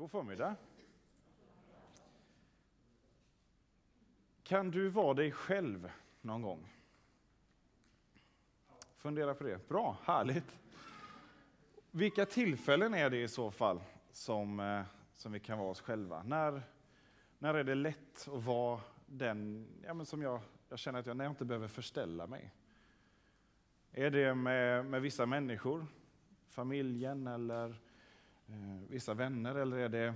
God förmiddag. Kan du vara dig själv någon gång? Fundera på det. Bra, härligt. Vilka tillfällen är det i så fall som, eh, som vi kan vara oss själva? När, när är det lätt att vara den ja, men som jag, jag känner att jag, när jag inte behöver förställa mig? Är det med, med vissa människor, familjen eller Eh, vissa vänner? Eller är det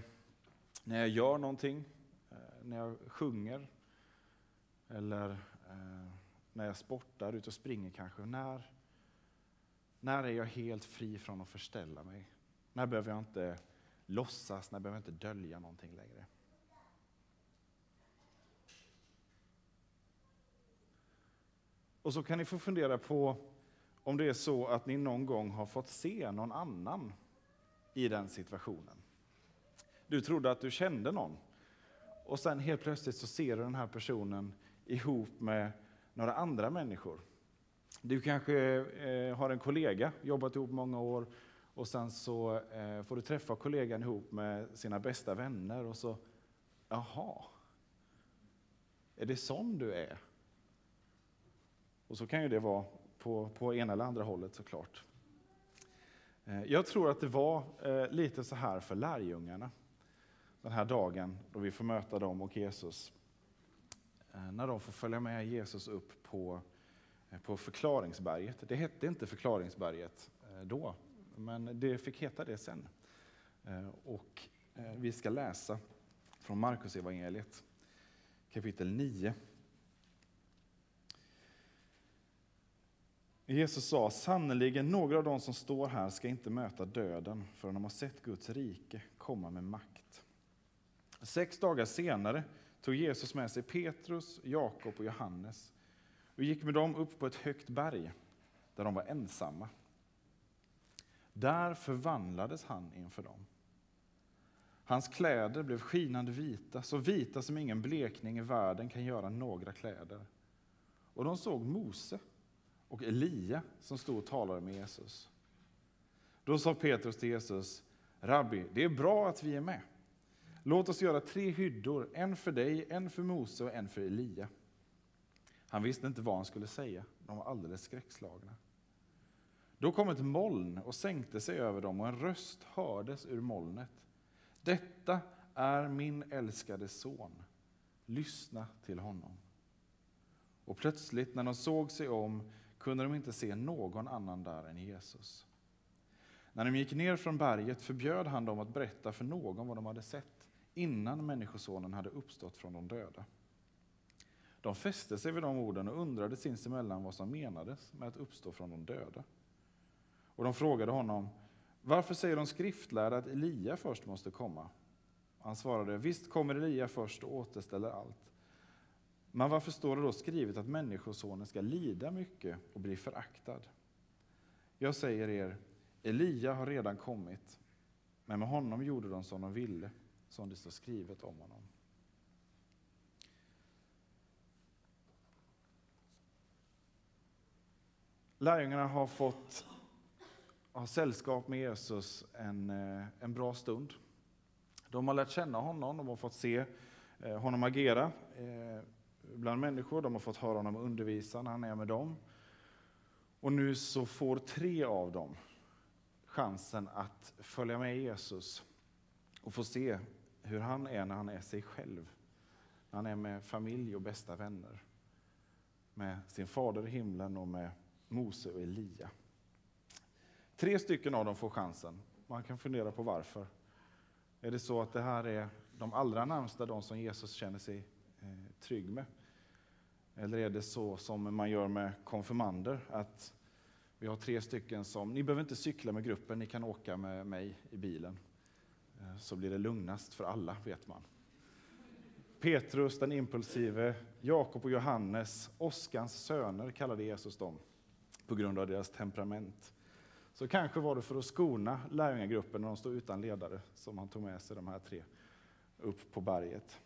när jag gör någonting, eh, när jag sjunger? Eller eh, när jag sportar, ute och springer kanske. När, när är jag helt fri från att förställa mig? När behöver jag inte låtsas, när behöver jag inte dölja någonting längre? Och så kan ni få fundera på om det är så att ni någon gång har fått se någon annan i den situationen. Du trodde att du kände någon och sen helt plötsligt så ser du den här personen ihop med några andra människor. Du kanske eh, har en kollega, jobbat ihop många år och sen så eh, får du träffa kollegan ihop med sina bästa vänner och så, jaha, är det sån du är? Och så kan ju det vara på, på ena eller andra hållet såklart. Eh, jag tror att det var eh, lite så här för lärjungarna den här dagen då vi får möta dem och Jesus. Eh, när de får följa med Jesus upp på, på förklaringsberget. Det hette inte förklaringsberget då, men det fick heta det sen. Och vi ska läsa från Markus evangeliet kapitel 9 Jesus sa, sannerligen några av de som står här ska inte möta döden förrän de har sett Guds rike komma med makt. Sex dagar senare tog Jesus med sig Petrus, Jakob och Johannes och gick med dem upp på ett högt berg där de var ensamma. Där förvandlades han inför dem. Hans kläder blev skinande vita, så vita som ingen blekning i världen kan göra några kläder. Och de såg Mose och Elia som stod och talade med Jesus. Då sa Petrus till Jesus, Rabbi, det är bra att vi är med. Låt oss göra tre hyddor, en för dig, en för Mose och en för Elia. Han visste inte vad han skulle säga, de var alldeles skräckslagna. Då kom ett moln och sänkte sig över dem och en röst hördes ur molnet. Detta är min älskade son, lyssna till honom. Och plötsligt när de såg sig om kunde de inte se någon annan där än Jesus. När de gick ner från berget förbjöd han dem att berätta för någon vad de hade sett innan Människosonen hade uppstått från de döda. De fäste sig vid de orden och undrade sinsemellan vad som menades med att uppstå från de döda. Och de frågade honom, varför säger de skriftlärda att Elia först måste komma? Han svarade, visst kommer Elia först och återställer allt. Men varför står det då skrivet att Människosonen ska lida mycket och bli föraktad? Jag säger er, Elia har redan kommit, men med honom gjorde de som de ville, som det står skrivet om honom. Lärjungarna har fått ha sällskap med Jesus en, eh, en bra stund. De har lärt känna honom, de har fått se eh, honom agera eh, bland människor. De har fått höra honom undervisa när han är med dem. Och nu så får tre av dem chansen att följa med Jesus och få se hur han är när han är sig själv. När han är med familj och bästa vänner. Med sin fader i himlen och med Mose och Elia. Tre stycken av dem får chansen. Man kan fundera på varför. Är det så att det här är de allra närmsta, de som Jesus känner sig eh, trygg med? Eller är det så som man gör med konfirmander, att vi har tre stycken som, ni behöver inte cykla med gruppen, ni kan åka med mig i bilen. Eh, så blir det lugnast för alla, vet man. Petrus den impulsive, Jakob och Johannes, Oskans söner kallade Jesus dem på grund av deras temperament. Så kanske var det för att skona lärjungagruppen när de stod utan ledare som han tog med sig de här tre upp på berget.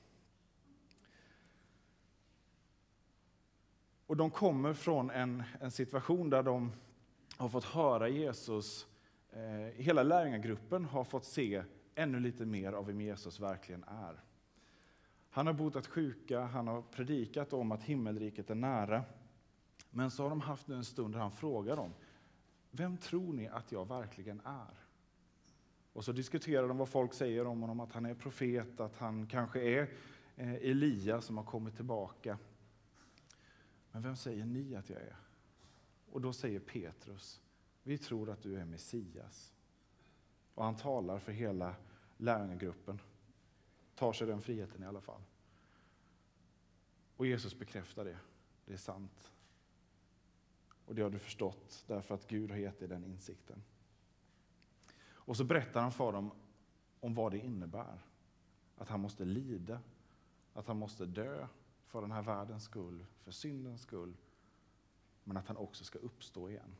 Och de kommer från en, en situation där de har fått höra Jesus, eh, hela lärjungagruppen har fått se ännu lite mer av vem Jesus verkligen är. Han har botat sjuka, han har predikat om att himmelriket är nära. Men så har de haft en stund där han frågar dem, vem tror ni att jag verkligen är? Och så diskuterar de vad folk säger om honom, att han är profet, att han kanske är eh, Elia som har kommit tillbaka. Men vem säger ni att jag är? Och då säger Petrus, vi tror att du är Messias. Och han talar för hela lärjungagruppen. Tar sig den friheten i alla fall. Och Jesus bekräftar det. Det är sant. Och det har du förstått därför att Gud har gett dig den insikten. Och så berättar han för dem om vad det innebär. Att han måste lida, att han måste dö för den här världens skull, för syndens skull. Men att han också ska uppstå igen.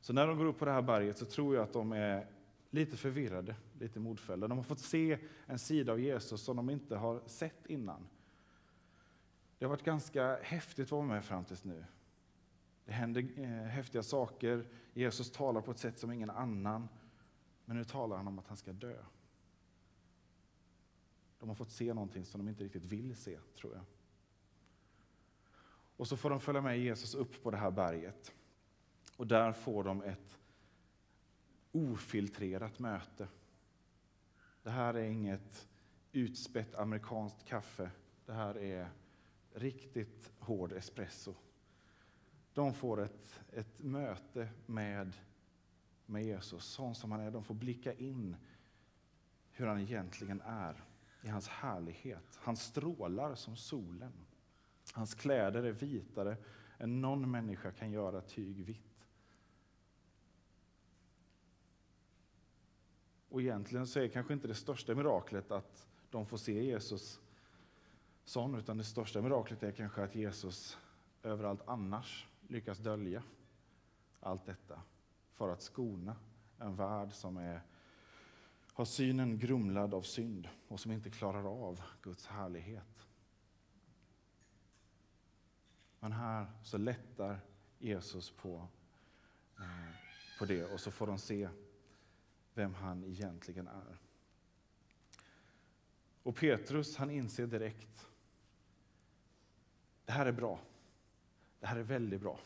Så när de går upp på det här berget så tror jag att de är lite förvirrade, lite modfällda. De har fått se en sida av Jesus som de inte har sett innan. Det har varit ganska häftigt att vara med fram tills nu. Det händer eh, häftiga saker. Jesus talar på ett sätt som ingen annan. Men nu talar han om att han ska dö. De har fått se någonting som de inte riktigt vill se, tror jag. Och så får de följa med Jesus upp på det här berget. Och där får de ett ofiltrerat möte. Det här är inget utspätt amerikanskt kaffe. Det här är riktigt hård espresso. De får ett, ett möte med, med Jesus, sån som han är. De får blicka in hur han egentligen är i hans härlighet. Han strålar som solen. Hans kläder är vitare än någon människa kan göra tyg vitt. Och egentligen så är kanske inte det största miraklet att de får se Jesus sån, utan det största miraklet är kanske att Jesus överallt annars lyckas dölja allt detta för att skona en värld som är, har synen grumlad av synd och som inte klarar av Guds härlighet. Men här så lättar Jesus på, eh, på det och så får de se vem han egentligen är. Och Petrus han inser direkt, det här är bra. Det här är väldigt bra.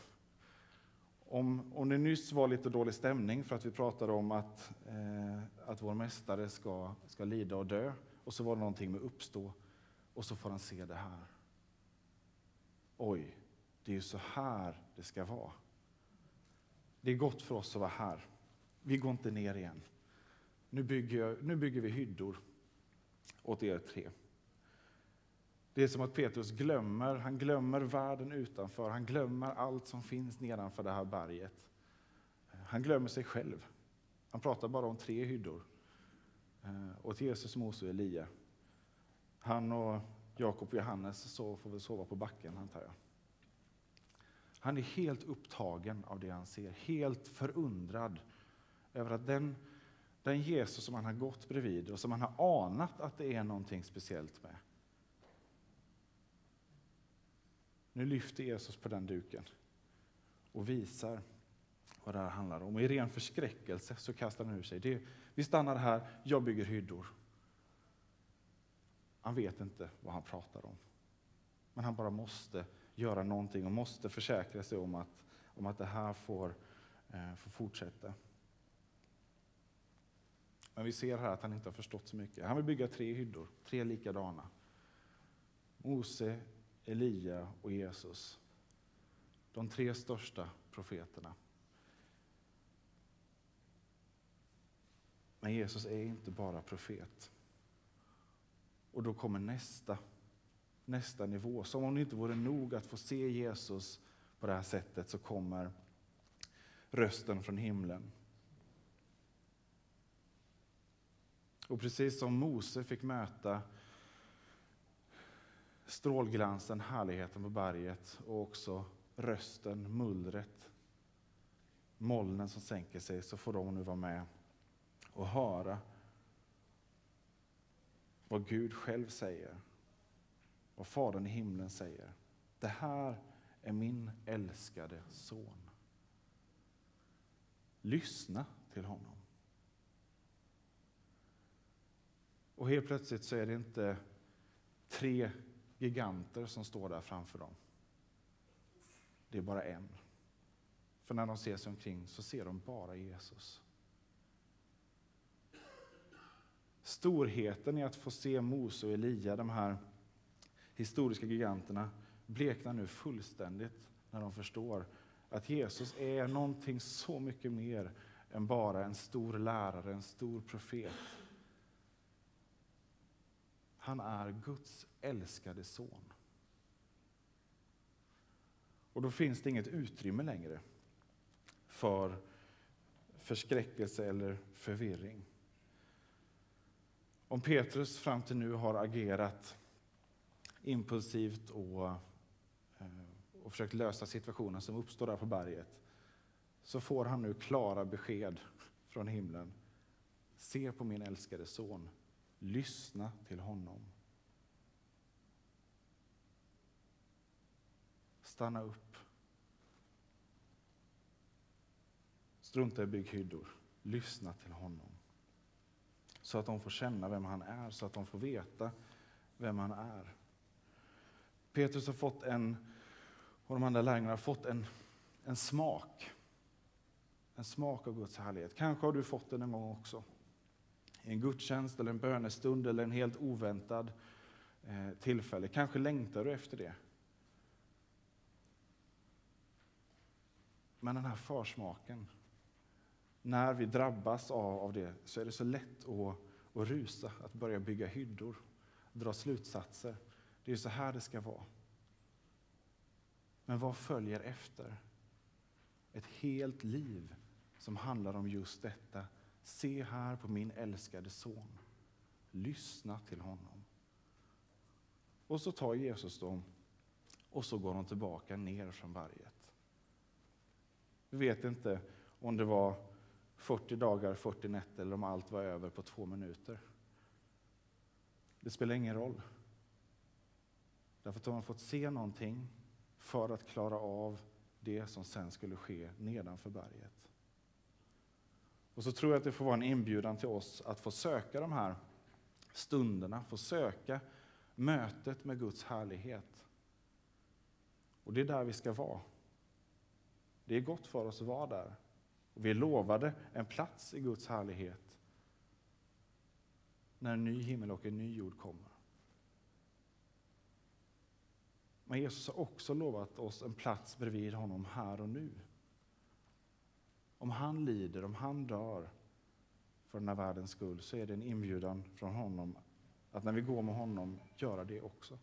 Om, om det nyss var lite dålig stämning för att vi pratade om att, eh, att vår mästare ska, ska lida och dö, och så var det någonting med uppstå, och så får han se det här. Oj, det är ju så här det ska vara. Det är gott för oss att vara här. Vi går inte ner igen. Nu bygger, nu bygger vi hyddor åt er tre. Det är som att Petrus glömmer, han glömmer världen utanför, han glömmer allt som finns nedanför det här berget. Han glömmer sig själv. Han pratar bara om tre hyddor. Eh, och åt Jesus, Mose och Elia. Han och Jakob och Johannes så får väl sova på backen, antar jag. Han är helt upptagen av det han ser, helt förundrad över att den, den Jesus som han har gått bredvid och som han har anat att det är någonting speciellt med, Nu lyfter Jesus på den duken och visar vad det här handlar om. Och I ren förskräckelse så kastar han ur sig. Det, vi stannar här, jag bygger hyddor. Han vet inte vad han pratar om. Men han bara måste göra någonting och måste försäkra sig om att, om att det här får, eh, får fortsätta. Men vi ser här att han inte har förstått så mycket. Han vill bygga tre hyddor, tre likadana. Mose Elia och Jesus. De tre största profeterna. Men Jesus är inte bara profet. Och då kommer nästa, nästa nivå. Som om det inte vore nog att få se Jesus på det här sättet så kommer rösten från himlen. Och precis som Mose fick möta strålglansen, härligheten på berget och också rösten, mullret, molnen som sänker sig, så får de nu vara med och höra vad Gud själv säger, vad Fadern i himlen säger. Det här är min älskade son. Lyssna till honom. Och helt plötsligt så är det inte tre giganter som står där framför dem. Det är bara en. För när de ser sig omkring så ser de bara Jesus. Storheten i att få se Mose och Elia, de här historiska giganterna, bleknar nu fullständigt när de förstår att Jesus är någonting så mycket mer än bara en stor lärare, en stor profet. Han är Guds älskade son. Och då finns det inget utrymme längre för förskräckelse eller förvirring. Om Petrus fram till nu har agerat impulsivt och, eh, och försökt lösa situationen som uppstår där på berget, så får han nu klara besked från himlen. Se på min älskade son, lyssna till honom. Stanna upp. Strunta i bygghyddor. Lyssna till honom. Så att de får känna vem han är, så att de får veta vem han är. Petrus har fått en, och de andra lärjungarna har fått en, en smak. En smak av Guds härlighet. Kanske har du fått den en gång också. I en gudstjänst, eller en bönestund eller en helt oväntad eh, tillfälle. Kanske längtar du efter det. Men den här försmaken, när vi drabbas av, av det så är det så lätt att, att rusa, att börja bygga hyddor, dra slutsatser. Det är så här det ska vara. Men vad följer efter? Ett helt liv som handlar om just detta. Se här på min älskade son. Lyssna till honom. Och så tar Jesus dem och så går de tillbaka ner från berget. Vi vet inte om det var 40 dagar, 40 nätter eller om allt var över på två minuter. Det spelar ingen roll. Därför att de har fått se någonting för att klara av det som sen skulle ske nedanför berget. Och så tror jag att det får vara en inbjudan till oss att få söka de här stunderna, få söka mötet med Guds härlighet. Och det är där vi ska vara. Det är gott för oss att vara där. Och vi är lovade en plats i Guds härlighet när en ny himmel och en ny jord kommer. Men Jesus har också lovat oss en plats bredvid honom här och nu. Om han lider, om han dör för den här världens skull så är det en inbjudan från honom att när vi går med honom göra det också.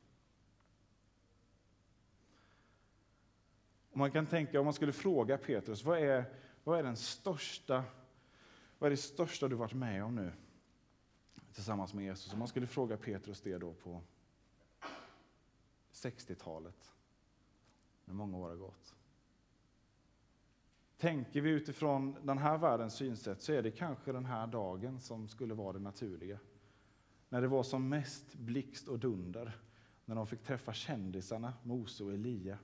Och man kan tänka, om man skulle fråga Petrus, vad är, vad är den största, vad är det största du varit med om nu tillsammans med Jesus? Om man skulle fråga Petrus det då på 60-talet, när många år har gått. Tänker vi utifrån den här världens synsätt så är det kanske den här dagen som skulle vara det naturliga. När det var som mest blixt och dunder, när de fick träffa kändisarna Mose och Elia.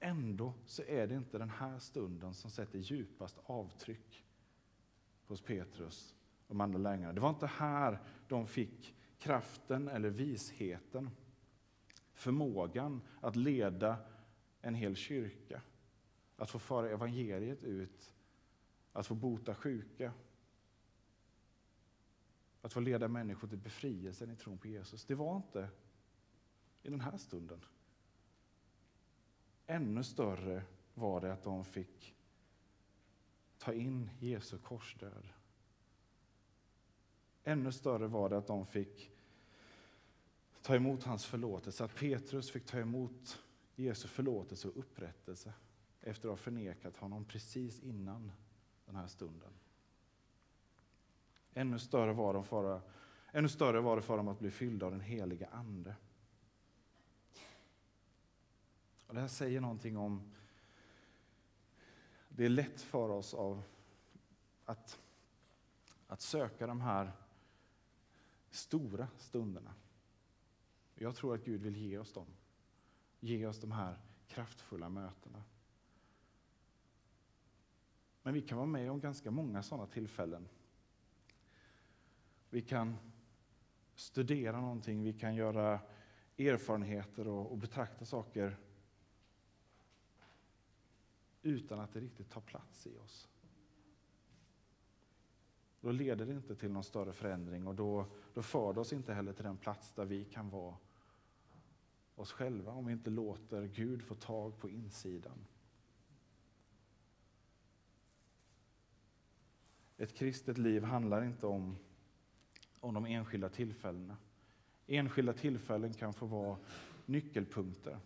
Ändå så är det inte den här stunden som sätter djupast avtryck hos Petrus och de andra lärjungarna. Det var inte här de fick kraften eller visheten, förmågan att leda en hel kyrka, att få föra evangeliet ut, att få bota sjuka, att få leda människor till befrielsen i tron på Jesus. Det var inte i den här stunden. Ännu större var det att de fick ta in Jesu korsdöd. Ännu större var det att de fick ta emot hans förlåtelse, att Petrus fick ta emot Jesu förlåtelse och upprättelse efter att ha förnekat honom precis innan den här stunden. Ännu större var, de för, ännu större var det för dem att bli fyllda av den heliga Ande. Och det här säger någonting om... Det är lätt för oss av att, att söka de här stora stunderna. Jag tror att Gud vill ge oss dem. Ge oss de här kraftfulla mötena. Men vi kan vara med om ganska många sådana tillfällen. Vi kan studera någonting, vi kan göra erfarenheter och, och betrakta saker utan att det riktigt tar plats i oss. Då leder det inte till någon större förändring och då, då för det oss inte heller till den plats där vi kan vara oss själva om vi inte låter Gud få tag på insidan. Ett kristet liv handlar inte om, om de enskilda tillfällena. Enskilda tillfällen kan få vara nyckelpunkter,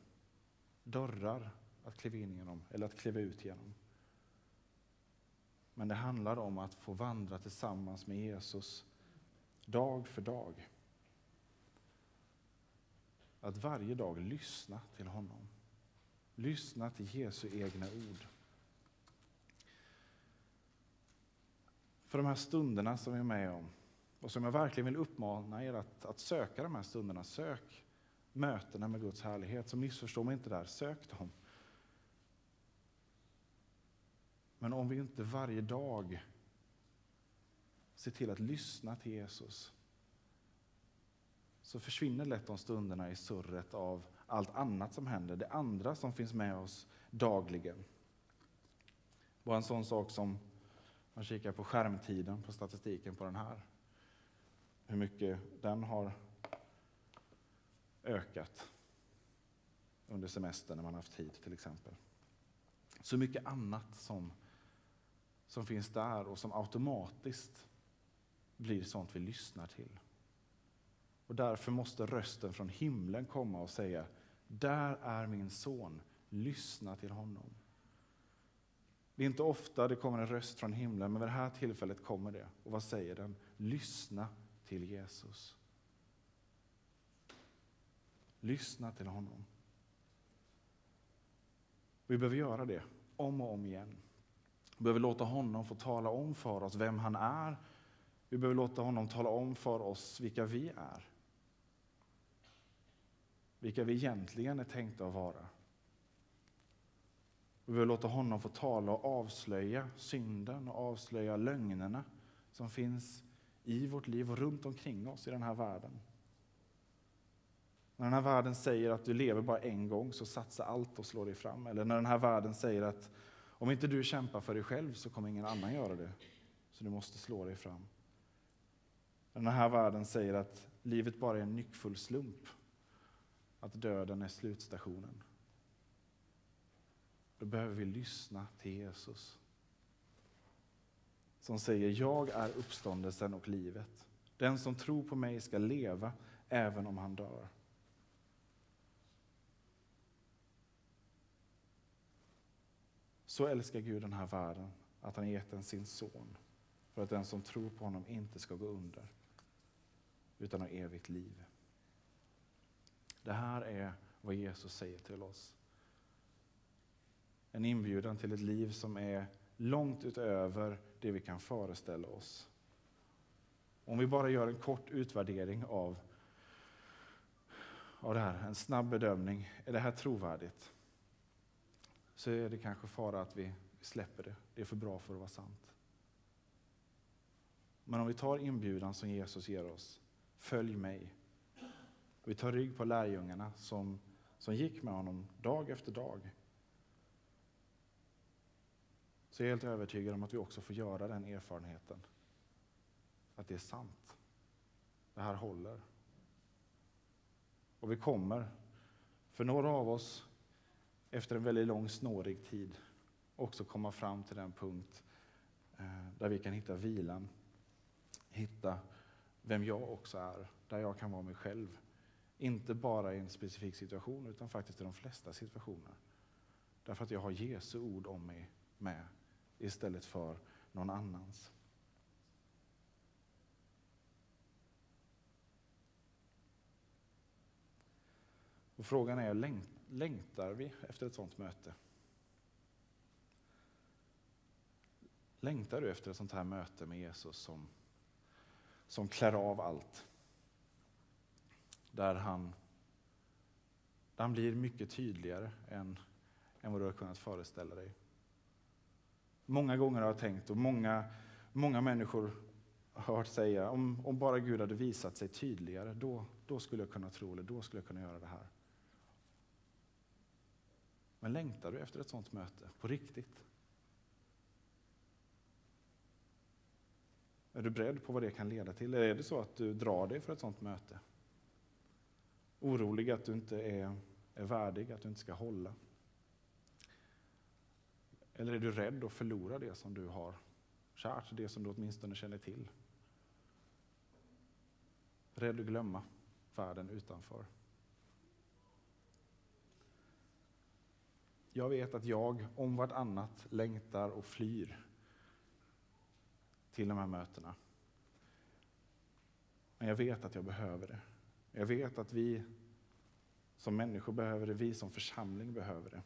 dörrar att kliva in genom eller att kliva ut genom. Men det handlar om att få vandra tillsammans med Jesus dag för dag. Att varje dag lyssna till honom. Lyssna till Jesu egna ord. För de här stunderna som vi är med om och som jag verkligen vill uppmana er att, att söka de här stunderna. Sök mötena med Guds härlighet. Så missförstå mig inte där, sök dem. Men om vi inte varje dag ser till att lyssna till Jesus så försvinner lätt de stunderna i surret av allt annat som händer, det andra som finns med oss dagligen. Bara en sån sak som man kikar på skärmtiden på statistiken på den här. Hur mycket den har ökat under semestern när man haft tid till exempel. Så mycket annat som som finns där och som automatiskt blir sånt vi lyssnar till. Och därför måste rösten från himlen komma och säga, där är min son, lyssna till honom. Det är inte ofta det kommer en röst från himlen, men vid det här tillfället kommer det. Och vad säger den? Lyssna till Jesus. Lyssna till honom. Vi behöver göra det om och om igen. Vi behöver låta honom få tala om för oss vem han är. Vi behöver låta honom tala om för oss vilka vi är. Vilka vi egentligen är tänkta att vara. Vi behöver låta honom få tala och avslöja synden och avslöja lögnerna som finns i vårt liv och runt omkring oss i den här världen. När den här världen säger att du lever bara en gång så satsa allt och slå dig fram. Eller när den här världen säger att om inte du kämpar för dig själv så kommer ingen annan göra det. Så du måste slå dig fram. När Den här världen säger att livet bara är en nyckfull slump. Att döden är slutstationen. Då behöver vi lyssna till Jesus. Som säger, jag är uppståndelsen och livet. Den som tror på mig ska leva även om han dör. Så älskar Gud den här världen att han gett den sin son för att den som tror på honom inte ska gå under utan ha evigt liv. Det här är vad Jesus säger till oss. En inbjudan till ett liv som är långt utöver det vi kan föreställa oss. Om vi bara gör en kort utvärdering av, av det här, en snabb bedömning. Är det här trovärdigt? så är det kanske fara att vi släpper det. Det är för bra för att vara sant. Men om vi tar inbjudan som Jesus ger oss, följ mig. Vi tar rygg på lärjungarna som, som gick med honom dag efter dag. Så jag är helt övertygad om att vi också får göra den erfarenheten. Att det är sant. Det här håller. Och vi kommer, för några av oss efter en väldigt lång snårig tid också komma fram till den punkt eh, där vi kan hitta vilan, hitta vem jag också är, där jag kan vara mig själv. Inte bara i en specifik situation, utan faktiskt i de flesta situationer. Därför att jag har Jesu ord om mig med, istället för någon annans. Och frågan är, längtar vi efter ett sådant möte? Längtar du efter ett sånt här möte med Jesus som, som klär av allt? Där han, där han blir mycket tydligare än, än vad du har kunnat föreställa dig. Många gånger har jag tänkt, och många, många människor hört säga, om, om bara Gud hade visat sig tydligare, då, då skulle jag kunna tro, eller då skulle jag kunna göra det här. Men längtar du efter ett sådant möte, på riktigt? Är du beredd på vad det kan leda till? Eller är det så att du drar dig för ett sådant möte? Orolig att du inte är, är värdig, att du inte ska hålla? Eller är du rädd att förlora det som du har kärt, det som du åtminstone känner till? Rädd att glömma världen utanför. Jag vet att jag om vartannat längtar och flyr till de här mötena. Men jag vet att jag behöver det. Jag vet att vi som människor behöver det, vi som församling behöver det.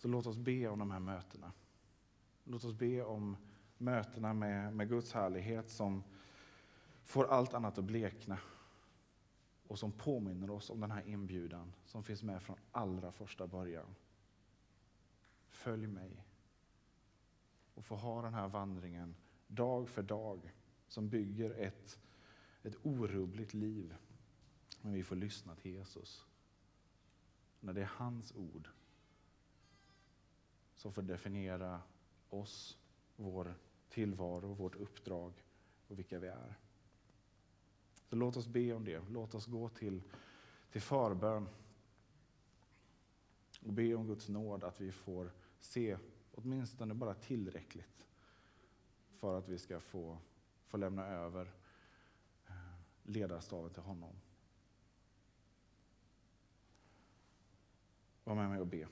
Så låt oss be om de här mötena. Låt oss be om mötena med, med Guds härlighet som får allt annat att blekna och som påminner oss om den här inbjudan som finns med från allra första början. Följ mig och få ha den här vandringen dag för dag som bygger ett, ett orubbligt liv. Men vi får lyssna till Jesus. När det är hans ord som får definiera oss, vår tillvaro, vårt uppdrag och vilka vi är. Så låt oss be om det. Låt oss gå till, till förbön och be om Guds nåd att vi får se åtminstone bara tillräckligt för att vi ska få, få lämna över eh, ledarstaven till honom. Var med mig och be.